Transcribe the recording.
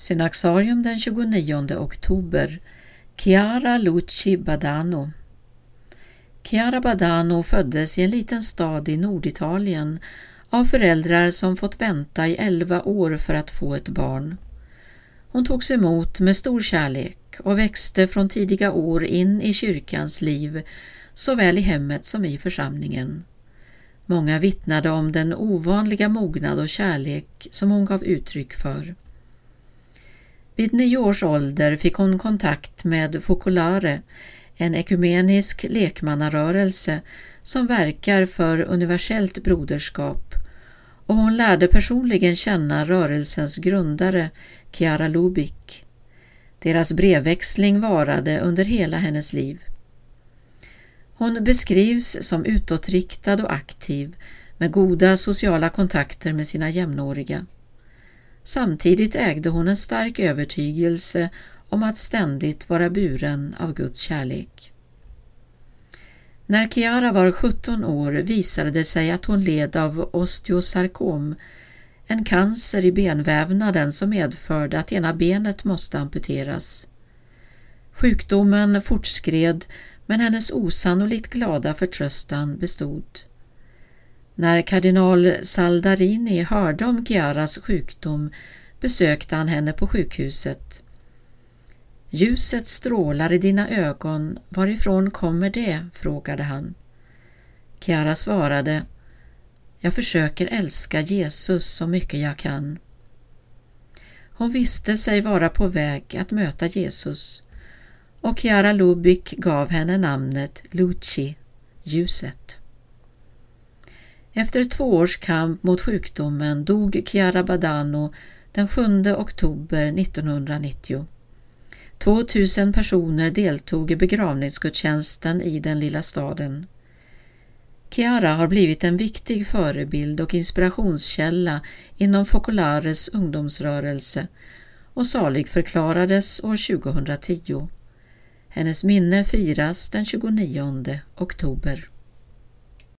Synaxarium den 29 oktober Chiara Luci Badano Chiara Badano föddes i en liten stad i Norditalien av föräldrar som fått vänta i elva år för att få ett barn. Hon togs emot med stor kärlek och växte från tidiga år in i kyrkans liv, såväl i hemmet som i församlingen. Många vittnade om den ovanliga mognad och kärlek som hon gav uttryck för. Vid nio års ålder fick hon kontakt med Focolare, en ekumenisk lekmannarörelse som verkar för universellt broderskap och hon lärde personligen känna rörelsens grundare Chiara Lubik. Deras brevväxling varade under hela hennes liv. Hon beskrivs som utåtriktad och aktiv med goda sociala kontakter med sina jämnåriga. Samtidigt ägde hon en stark övertygelse om att ständigt vara buren av Guds kärlek. När Chiara var 17 år visade det sig att hon led av osteosarkom, en cancer i benvävnaden som medförde att ena benet måste amputeras. Sjukdomen fortskred men hennes osannolikt glada förtröstan bestod. När kardinal Saldarini hörde om Chiaras sjukdom besökte han henne på sjukhuset. Ljuset strålar i dina ögon, varifrån kommer det? frågade han. Chiara svarade Jag försöker älska Jesus så mycket jag kan. Hon visste sig vara på väg att möta Jesus och Chiara Lubik gav henne namnet Luci, ljuset. Efter två års kamp mot sjukdomen dog Chiara Badano den 7 oktober 1990. 2000 personer deltog i begravningsgudstjänsten i den lilla staden. Chiara har blivit en viktig förebild och inspirationskälla inom Focolares ungdomsrörelse och salig förklarades år 2010. Hennes minne firas den 29 oktober.